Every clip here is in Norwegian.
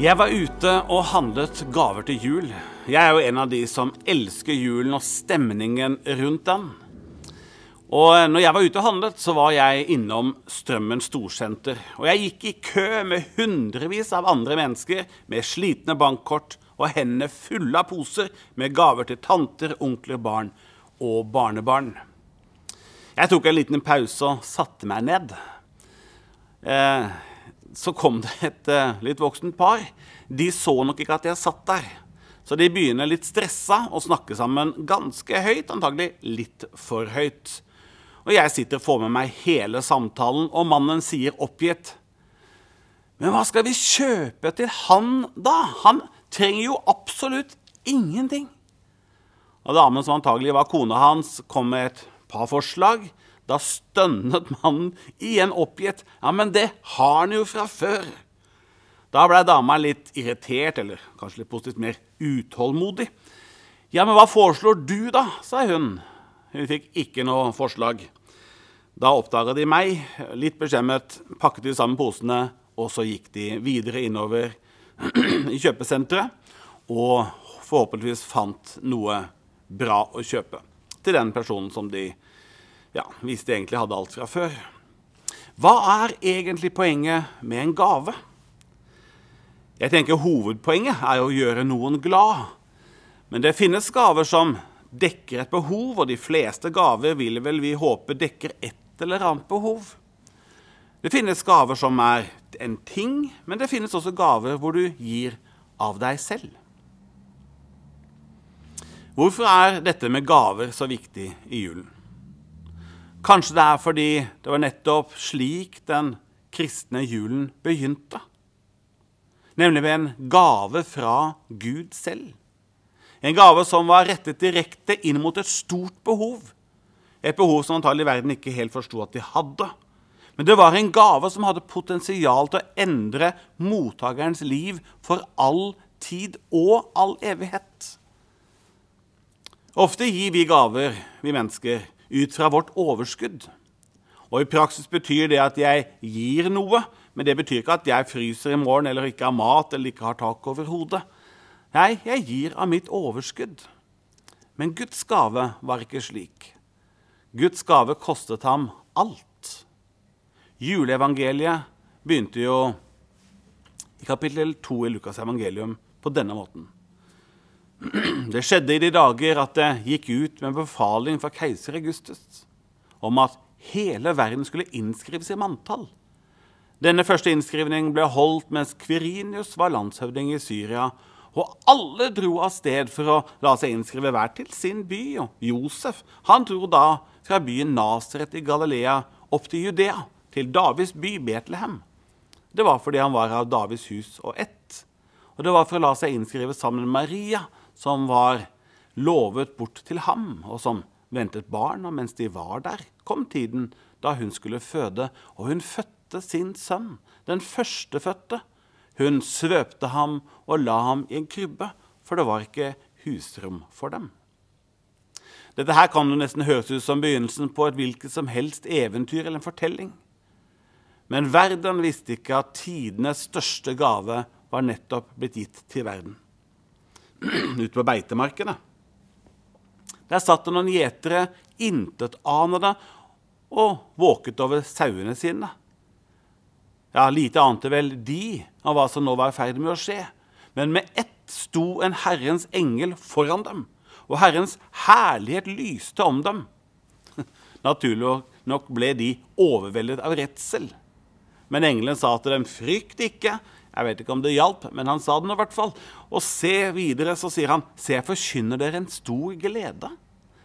Jeg var ute og handlet gaver til jul. Jeg er jo en av de som elsker julen og stemningen rundt den. Og når jeg var ute og handlet, så var jeg innom Strømmen storsenter. Og jeg gikk i kø med hundrevis av andre mennesker med slitne bankkort og hendene fulle av poser med gaver til tanter, onkler, barn og barnebarn. Jeg tok en liten pause og satte meg ned. Eh, så kom det et uh, litt voksent par. De så nok ikke at jeg satt der. Så de begynner litt stressa å snakke sammen ganske høyt, antagelig litt for høyt. Og jeg sitter og får med meg hele samtalen, og mannen sier oppgitt Men hva skal vi kjøpe til han, da? Han trenger jo absolutt ingenting. Og damen som antagelig var kona hans, kom med et par forslag. Da stønnet mannen igjen oppgitt. Ja, men det har han jo fra før. Da blei dama litt irritert, eller kanskje litt positivt mer utålmodig. Ja, men hva foreslår du, da? sa hun. Hun fikk ikke noe forslag. Da oppdaga de meg, litt beskjemmet, pakket de sammen posene, og så gikk de videre innover i kjøpesenteret og forhåpentligvis fant noe bra å kjøpe til den personen som de ja, hvis de egentlig hadde alt fra før. Hva er egentlig poenget med en gave? Jeg tenker Hovedpoenget er å gjøre noen glad. Men det finnes gaver som dekker et behov, og de fleste gaver vil vel vi håpe dekker et eller annet behov. Det finnes gaver som er en ting, men det finnes også gaver hvor du gir av deg selv. Hvorfor er dette med gaver så viktig i julen? Kanskje det er fordi det var nettopp slik den kristne julen begynte. Nemlig med en gave fra Gud selv. En gave som var rettet direkte inn mot et stort behov. Et behov som antagelig verden ikke helt forsto at de hadde. Men det var en gave som hadde potensial til å endre mottakerens liv for all tid og all evighet. Ofte gir vi gaver, vi mennesker, ut fra vårt overskudd. Og I praksis betyr det at jeg gir noe, men det betyr ikke at jeg fryser i morgen eller ikke har mat eller ikke har tak over hodet. Nei, jeg gir av mitt overskudd. Men Guds gave var ikke slik. Guds gave kostet ham alt. Juleevangeliet begynte jo i kapittel 2 i Lukas evangelium på denne måten. Det skjedde i de dager at det gikk ut med befaling fra keiser Augustus om at hele verden skulle innskrives i manntall. Denne første innskrivningen ble holdt mens Kvirinius var landshøvding i Syria, og alle dro av sted for å la seg innskrive hver til sin by. Og Josef han dro da fra byen Nasaret i Galilea opp til Judea, til Davids by Betlehem. Det var fordi han var av Davids hus og ett. Og det var for å la seg innskrive sammen med Maria, som var lovet bort til ham, og som ventet barn. Og mens de var der, kom tiden da hun skulle føde, og hun fødte sin sønn, den førstefødte. Hun svøpte ham og la ham i en krybbe, for det var ikke husrom for dem. Dette her kan jo nesten høres ut som begynnelsen på et hvilket som helst eventyr eller en fortelling. Men verden visste ikke at tidenes største gave var nettopp blitt gitt til verden. ute på beitemarkene. Der satt det noen gjetere, intetanende, og våket over sauene sine. Ja, Lite ante vel de av hva som nå var i ferd med å skje. Men med ett sto en Herrens engel foran dem, og Herrens herlighet lyste om dem. Naturlig nok ble de overveldet av redsel. Men engelen sa til dem, 'Frykt ikke, jeg vet ikke om det hjalp, men han sa det nå i hvert fall. Og se videre, så sier han, se, jeg forkynner dere en stor glede.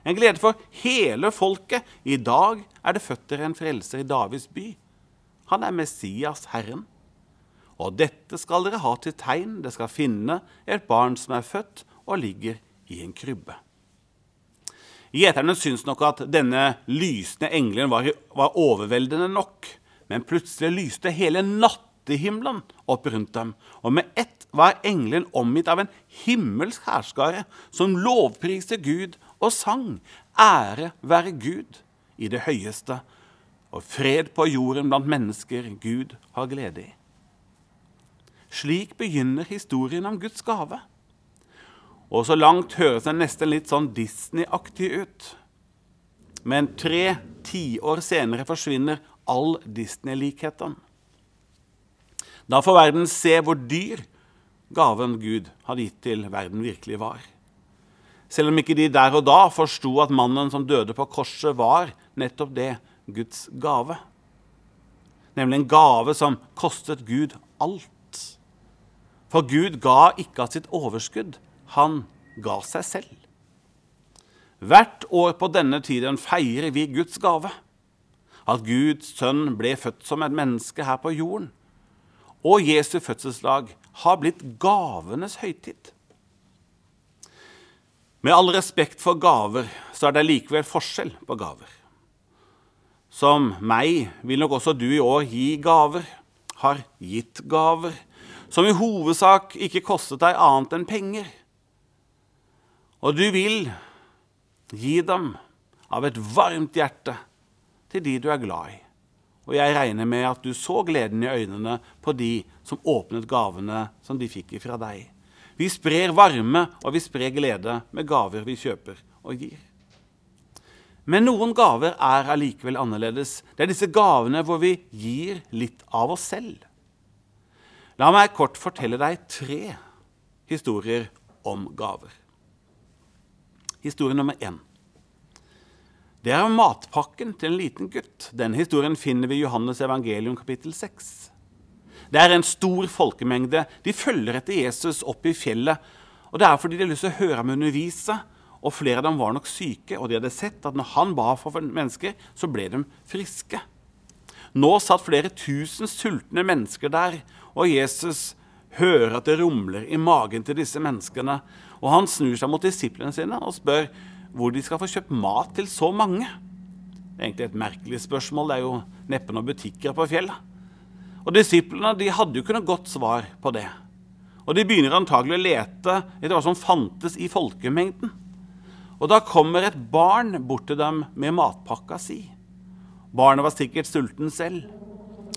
En glede for hele folket. I dag er det født dere en frelser i Davids by. Han er Messias, Herren. Og dette skal dere ha til tegn. Det skal finne et barn som er født og ligger i en krybbe. Gjeterne syns nok at denne lysende engelen var, var overveldende nok. Men plutselig lyste hele natt nattehimmelen opp rundt dem, og med ett var engelen omgitt av en himmelsk hærskare som lovpriste Gud og sang ære være Gud i det høyeste, og fred på jorden blant mennesker Gud har glede i. Slik begynner historien om Guds gave. Og så langt høres den nesten litt sånn Disney-aktig ut. Men tre tiår senere forsvinner all Disney-likheten. Da får verden se hvor dyr gaven Gud hadde gitt til verden, virkelig var. Selv om ikke de der og da forsto at mannen som døde på korset, var nettopp det Guds gave. Nemlig en gave som kostet Gud alt. For Gud ga ikke av sitt overskudd, han ga seg selv. Hvert år på denne tiden feirer vi Guds gave. At Guds sønn ble født som et menneske her på jorden. Og Jesu fødselsdag har blitt gavenes høytid. Med all respekt for gaver så er det likevel forskjell på gaver. Som meg vil nok også du i år gi gaver, har gitt gaver, som i hovedsak ikke kostet deg annet enn penger. Og du vil gi dem av et varmt hjerte til de du er glad i. Og jeg regner med at du så gleden i øynene på de som åpnet gavene som de fikk ifra deg. Vi sprer varme og vi sprer glede med gaver vi kjøper og gir. Men noen gaver er allikevel annerledes. Det er disse gavene hvor vi gir litt av oss selv. La meg kort fortelle deg tre historier om gaver. Historie nummer én. Det er matpakken til en liten gutt. Denne historien finner vi i Johannes evangelium kapittel 6. Det er en stor folkemengde. De følger etter Jesus opp i fjellet. Og Det er fordi de har lyst til å høre ham undervise. Og Flere av dem var nok syke, og de hadde sett at når han ba for mennesker, så ble de friske. Nå satt flere tusen sultne mennesker der, og Jesus hører at det rumler i magen til disse menneskene. Og han snur seg mot disiplene sine og spør hvor de skal få kjøpt mat til så mange. Det er egentlig et merkelig spørsmål. Det er jo neppe noen butikker på fjellet. Og Disiplene de hadde jo ikke noe godt svar på det. Og De begynner antagelig å lete etter hva som fantes i folkemengden. Og Da kommer et barn bort til dem med matpakka si. Barnet var sikkert sulten selv,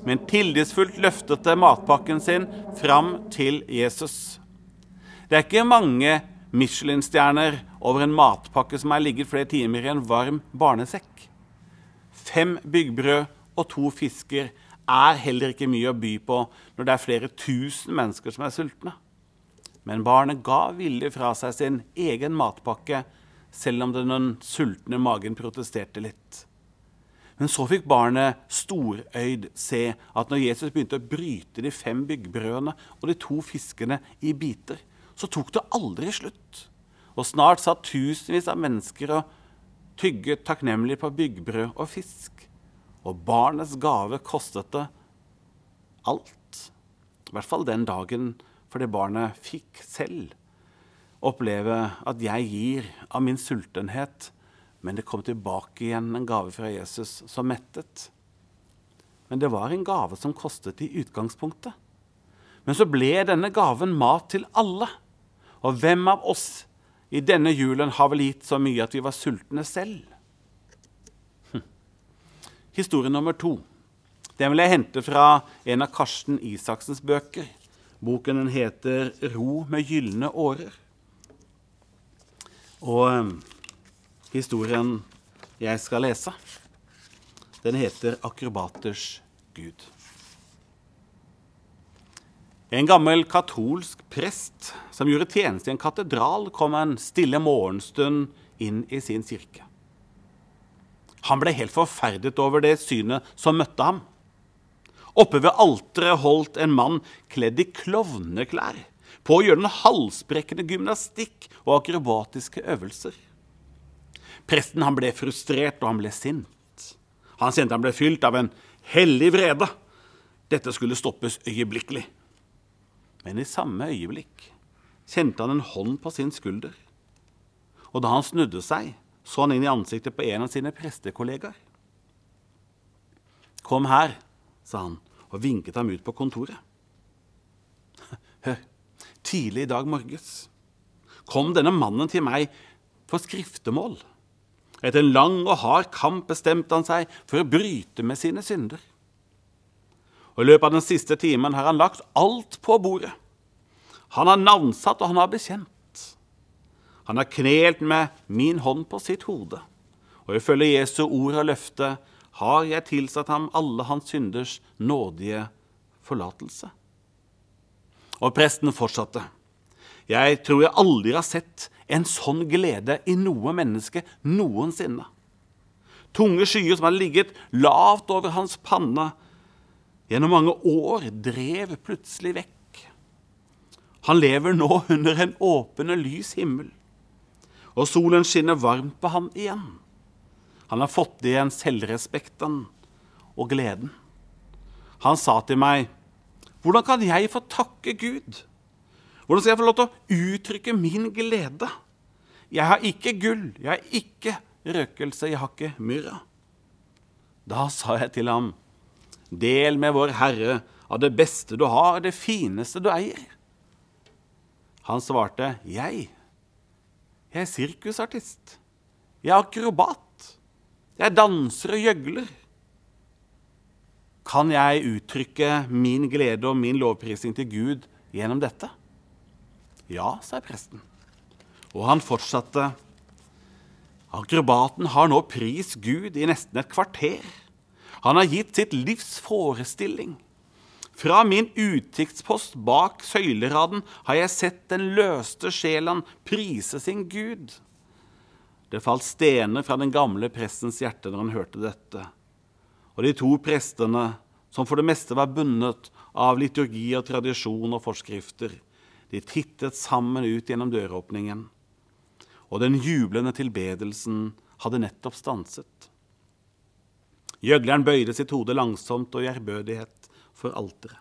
men tillitsfullt løftet det matpakken sin fram til Jesus. Det er ikke mange Michelin-stjerner over en matpakke som er ligget flere timer i en varm barnesekk. Fem byggbrød og to fisker er heller ikke mye å by på når det er flere tusen mennesker som er sultne. Men barnet ga villig fra seg sin egen matpakke, selv om den sultne magen protesterte litt. Men så fikk barnet storøyd se at når Jesus begynte å bryte de fem byggbrødene og de to fiskene i biter, så tok det aldri slutt. Og snart satt tusenvis av mennesker og tygget takknemlig på byggbrød og fisk. Og barnets gave kostet det alt. I hvert fall den dagen for det barnet fikk selv oppleve at jeg gir av min sultenhet, men det kom tilbake igjen en gave fra Jesus som mettet. Men det var en gave som kostet i utgangspunktet. Men så ble denne gaven mat til alle. Og hvem av oss i denne julen har vel gitt så mye at vi var sultne selv? Hm. Historie nummer to. Den vil jeg hente fra en av Karsten Isaksens bøker. Boken den heter 'Ro med gylne årer'. Og um, historien jeg skal lese, den heter 'Akrobaters Gud'. En gammel katolsk prest som gjorde tjeneste i en katedral, kom en stille morgenstund inn i sin kirke. Han ble helt forferdet over det synet som møtte ham. Oppe ved alteret holdt en mann kledd i klovneklær på å gjøre den halsbrekkende gymnastikk og akrobatiske øvelser. Presten han ble frustrert, og han ble sint. Han kjente han ble fylt av en hellig vrede. Dette skulle stoppes øyeblikkelig. Men i samme øyeblikk kjente han en hånd på sin skulder. Og da han snudde seg, så han inn i ansiktet på en av sine prestekollegaer. Kom her, sa han og vinket ham ut på kontoret. Hør, tidlig i dag morges kom denne mannen til meg for skriftemål. Etter en lang og hard kamp bestemte han seg for å bryte med sine synder. Og I løpet av den siste timen har han lagt alt på bordet. Han har navnsatt, og han har bekjent. Han har knelt med min hånd på sitt hode. Og ifølge Jesu ord og løfte har jeg tilsatt ham alle hans synders nådige forlatelse. Og presten fortsatte. Jeg tror jeg aldri har sett en sånn glede i noe menneske noensinne. Tunge skyer som hadde ligget lavt over hans panne gjennom mange år, drev plutselig vekk. Han lever nå under en åpen og lys himmel, og solen skinner varmt på han igjen. Han har fått igjen selvrespekten og gleden. Han sa til meg, 'Hvordan kan jeg få takke Gud?' Hvordan skal jeg få lov til å uttrykke min glede? Jeg har ikke gull, jeg har ikke røkelse, jeg har ikke myrra. Da sa jeg til ham, del med vår Herre av det beste du har, det fineste du eier. Han svarte, jeg. Jeg er sirkusartist. Jeg er akrobat. Jeg danser og gjøgler. Kan jeg uttrykke min glede og min lovprisning til Gud gjennom dette? Ja, sa presten. Og han fortsatte. Akrobaten har nå pris Gud i nesten et kvarter. Han har gitt sitt livs forestilling. Fra min utkikkspost bak søyleraden har jeg sett den løste sjelen prise sin Gud. Det falt stener fra den gamle prestens hjerte når han hørte dette. Og de to prestene, som for det meste var bundet av liturgi og tradisjon og forskrifter, de tittet sammen ut gjennom døråpningen, og den jublende tilbedelsen hadde nettopp stanset. Gjøgleren bøyde sitt hode langsomt og i ærbødighet for alteret.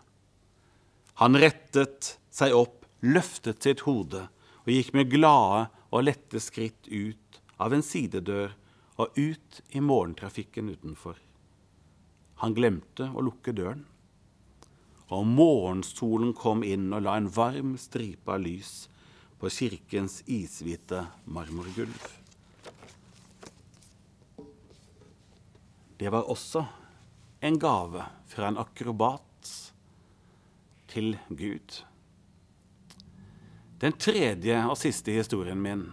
Han rettet seg opp, løftet sitt hode og gikk med glade og lette skritt ut av en sidedør og ut i morgentrafikken utenfor. Han glemte å lukke døren og morgensolen kom inn og la en varm stripe av lys på kirkens ishvite marmorgulv. Det var også en gave fra en akrobat til Gud. Den tredje og siste historien min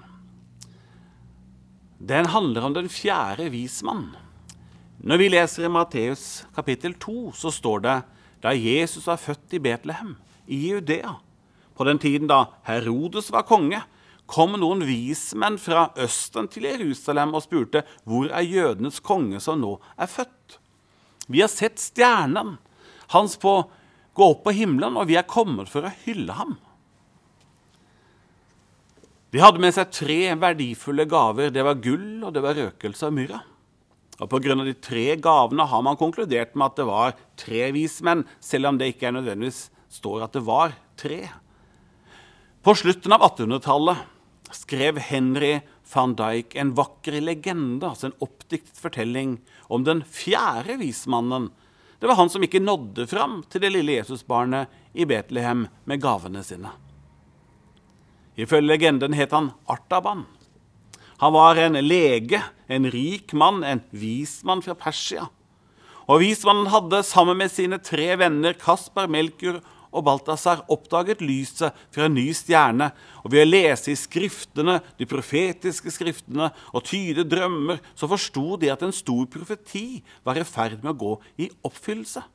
den handler om den fjerde vismann. Når vi leser i Matteus kapittel 2, så står det da Jesus var født i Betlehem, i Judea. På den tiden da Herodes var konge, kom noen vismenn fra Østen til Jerusalem og spurte hvor er jødenes konge som nå er født. Vi har sett stjernen hans på gå opp på himmelen, og vi er kommet for å hylle ham. De hadde med seg tre verdifulle gaver. Det var gull, og det var røkelse og myrra. Og Pga. de tre gavene har man konkludert med at det var tre vismenn, selv om det ikke er nødvendigvis står at det var tre. På slutten av 1800-tallet skrev Henry van Dijk en vakker legende, altså en oppdiktet fortelling om den fjerde vismannen. Det var han som ikke nådde fram til det lille Jesusbarnet i Betlehem med gavene sine. Ifølge legenden het han Artaban. Han var en lege, en rik mann, en vismann fra Persia. Og vismannen hadde sammen med sine tre venner Kasper, Melkur og Balthazar oppdaget lyset fra en ny stjerne, og ved å lese i skriftene, de profetiske skriftene og tyde drømmer, så forsto de at en stor profeti var i ferd med å gå i oppfyllelse.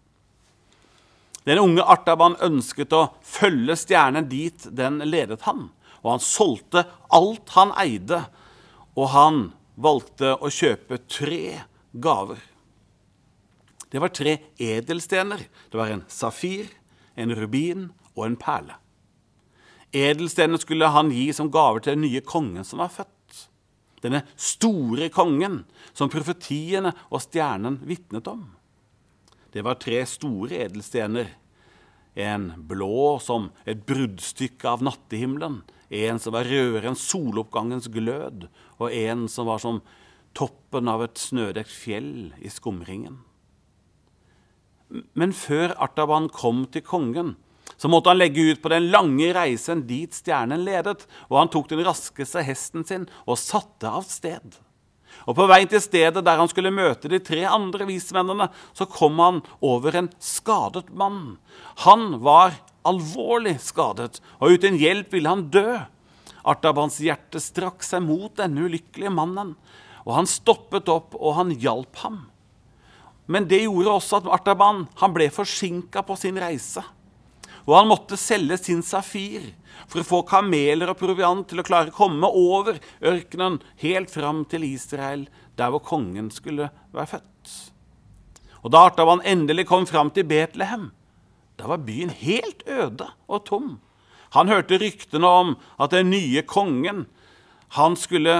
Den unge Artaban ønsket å følge stjernen dit den ledet han, og han solgte alt han eide og han valgte å kjøpe tre gaver. Det var tre edelstener. Det var en safir, en rubin og en perle. Edelstenene skulle han gi som gaver til den nye kongen som var født. Denne store kongen som profetiene og stjernen vitnet om. Det var tre store edelstener. En blå som et bruddstykke av nattehimmelen. En som var rødere enn soloppgangens glød, og en som var som toppen av et snødekt fjell i skumringen. Men før Artaban kom til kongen, så måtte han legge ut på den lange reisen dit stjernen ledet, og han tok den raskeste hesten sin og satte av sted. Og På vei til stedet der han skulle møte de tre andre vismennene, så kom han over en skadet mann. Han var alvorlig skadet, og uten hjelp ville han dø. Artabans hjerte strakk seg mot denne ulykkelige mannen, og han stoppet opp, og han hjalp ham. Men det gjorde også at Artaban han ble forsinka på sin reise. Og han måtte selge sin safir for å få kameler og proviant til å klare å komme over ørkenen helt fram til Israel, der hvor kongen skulle være født. Og Da Artaban endelig kom fram til Betlehem, da var byen helt øde og tom. Han hørte ryktene om at den nye kongen han skulle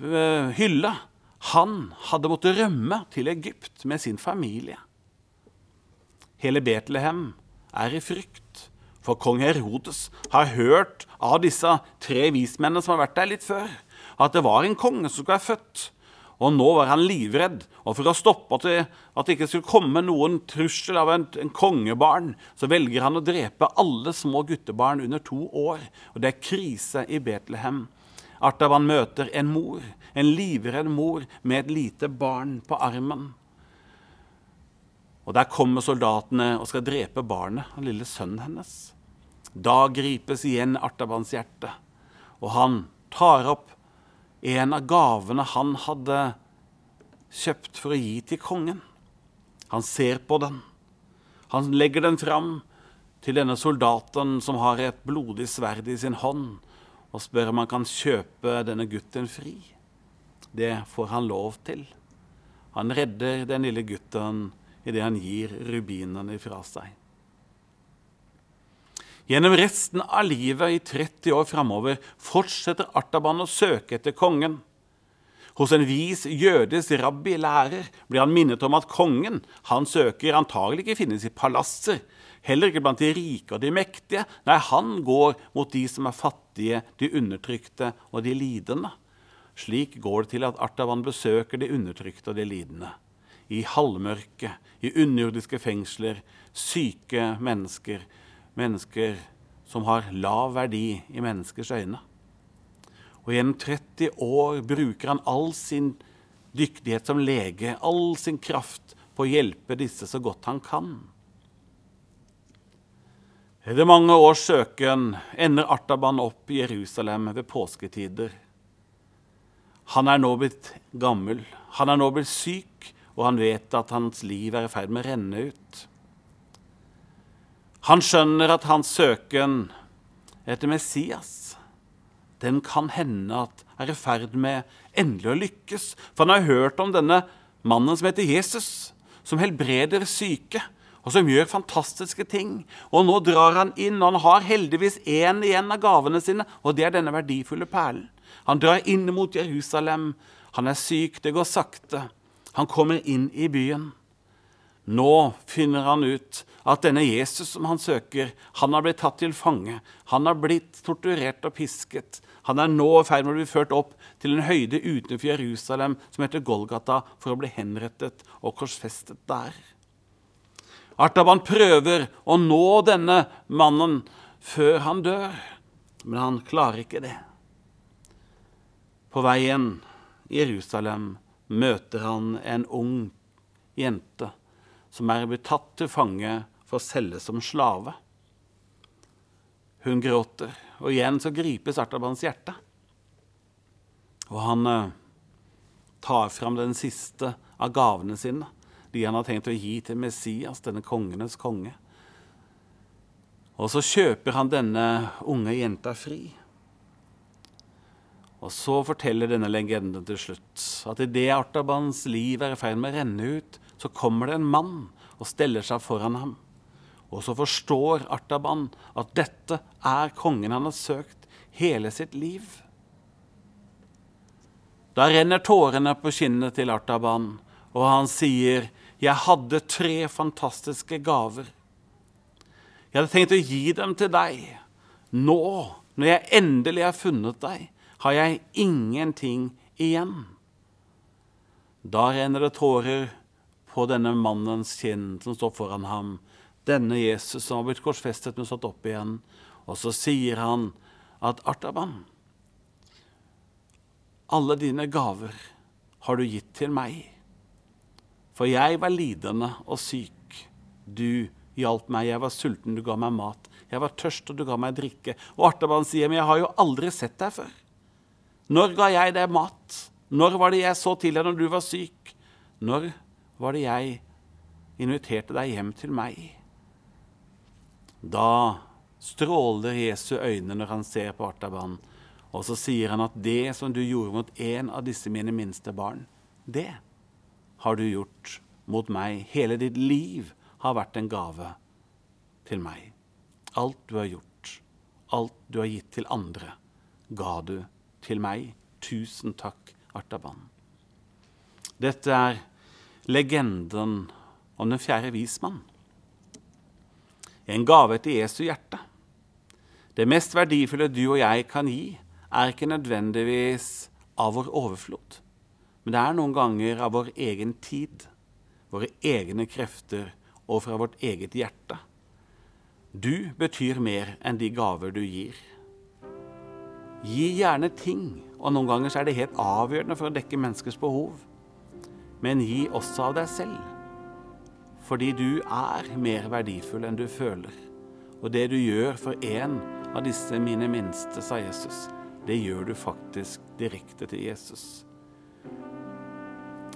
eh, hylle, han hadde måttet rømme til Egypt med sin familie. Hele Betlehem er i frykt, for kong Herodes har hørt av disse tre vismennene som har vært der litt før, at det var en konge som skulle være født. Og nå var han livredd. Og for å stoppe at det, at det ikke skulle komme noen trussel av en, en, kongebarn, så velger han å drepe alle små guttebarn under to år. Og det er krise i Betlehem. Artaban møter en mor, en livredd mor med et lite barn på armen. Og Der kommer soldatene og skal drepe barnet, den lille sønnen hennes. Da gripes igjen Artabans hjerte, og han tar opp en av gavene han hadde kjøpt for å gi til kongen. Han ser på den. Han legger den fram til denne soldaten som har et blodig sverd i sin hånd, og spør om han kan kjøpe denne gutten fri. Det får han lov til. Han redder den lille gutten idet han gir rubinene fra seg. Gjennom resten av livet i 30 år framover fortsetter Artaban å søke etter kongen. Hos en vis jødisk rabbi-lærer blir han minnet om at kongen han søker, antagelig ikke finnes i palasser, heller ikke blant de rike og de mektige. Nei, han går mot de som er fattige, de undertrykte og de lidende. Slik går det til at Artaban besøker de undertrykte og de lidende i halvmørket, i underjordiske fengsler, syke mennesker, mennesker som har lav verdi i menneskers øyne. Og gjennom 30 år bruker han all sin dyktighet som lege, all sin kraft, på å hjelpe disse så godt han kan. Etter mange års søken ender Artaban opp i Jerusalem ved påsketider. Han er nå blitt gammel, han er nå blitt syk, og han vet at hans liv er i ferd med å renne ut. Han skjønner at hans søken etter Messias den kan hende at er i ferd med endelig å lykkes. For han har hørt om denne mannen som heter Jesus, som helbreder syke, og som gjør fantastiske ting. Og nå drar han inn, og han har heldigvis én igjen av gavene sine, og det er denne verdifulle perlen. Han drar inn mot Jerusalem. Han er syk, det går sakte. Han kommer inn i byen. Nå finner han ut at denne Jesus som han søker, han har blitt tatt til fange. Han har blitt torturert og pisket. Han er nå i ferd med å bli ført opp til en høyde utenfor Jerusalem som heter Golgata, for å bli henrettet og korsfestet der. Artaban prøver å nå denne mannen før han dør, men han klarer ikke det. På veien i Jerusalem møter han en ung jente som er blitt tatt til fange for å selge som slave. Hun gråter, og igjen så gripes Artabans hjerte. Og han eh, tar fram den siste av gavene sine, de han har tenkt å gi til Messias, denne kongenes konge. Og så kjøper han denne unge jenta fri. Og så forteller denne legenden til slutt at idet Artabans liv er i ferd med å renne ut, så kommer det en mann og steller seg foran ham. Og så forstår Artaban at dette er kongen han har søkt hele sitt liv. Da renner tårene på kinnet til Artaban, og han sier, 'Jeg hadde tre fantastiske gaver.' 'Jeg hadde tenkt å gi dem til deg. Nå, når jeg endelig har funnet deg, har jeg ingenting igjen. Da renner det tårer på denne mannens kinn som står foran ham, denne Jesus som har blitt korsfestet, men satt opp igjen. Og så sier han at Artaban alle dine gaver har du gitt til meg. For jeg var lidende og syk. Du hjalp meg. Jeg var sulten, du ga meg mat. Jeg var tørst, og du ga meg drikke. Og Artaban sier, men jeg har jo aldri sett deg før. Når ga jeg deg mat? Når var det jeg så til deg når du var syk? Når var det jeg inviterte deg hjem til meg? Da stråler Jesu øyne når han ser på Artaban, og så sier han at det som du gjorde mot en av disse mine minste barn, det har du gjort mot meg. Hele ditt liv har vært en gave til meg. Alt du har gjort, alt du har gitt til andre, ga du til meg. Tusen takk, Artaban. Dette er legenden om den fjerde vismann. En gave til Jesu hjerte. Det mest verdifulle du og jeg kan gi, er ikke nødvendigvis av vår overflod, men det er noen ganger av vår egen tid, våre egne krefter og fra vårt eget hjerte. Du betyr mer enn de gaver du gir. Gi gjerne ting, og noen ganger er det helt avgjørende for å dekke menneskers behov. Men gi også av deg selv, fordi du er mer verdifull enn du føler. Og det du gjør for en av disse mine minste, sa Jesus, det gjør du faktisk direkte til Jesus.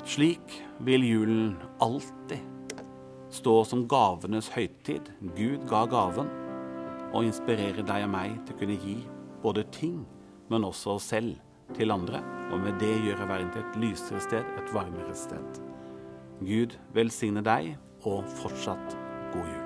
Slik vil julen alltid stå som gavenes høytid. Gud ga gaven og inspirere deg og meg til å kunne gi både ting, men også oss selv til andre. Og med det gjøre verden til et lysere sted, et varmere sted. Gud velsigne deg, og fortsatt god jul.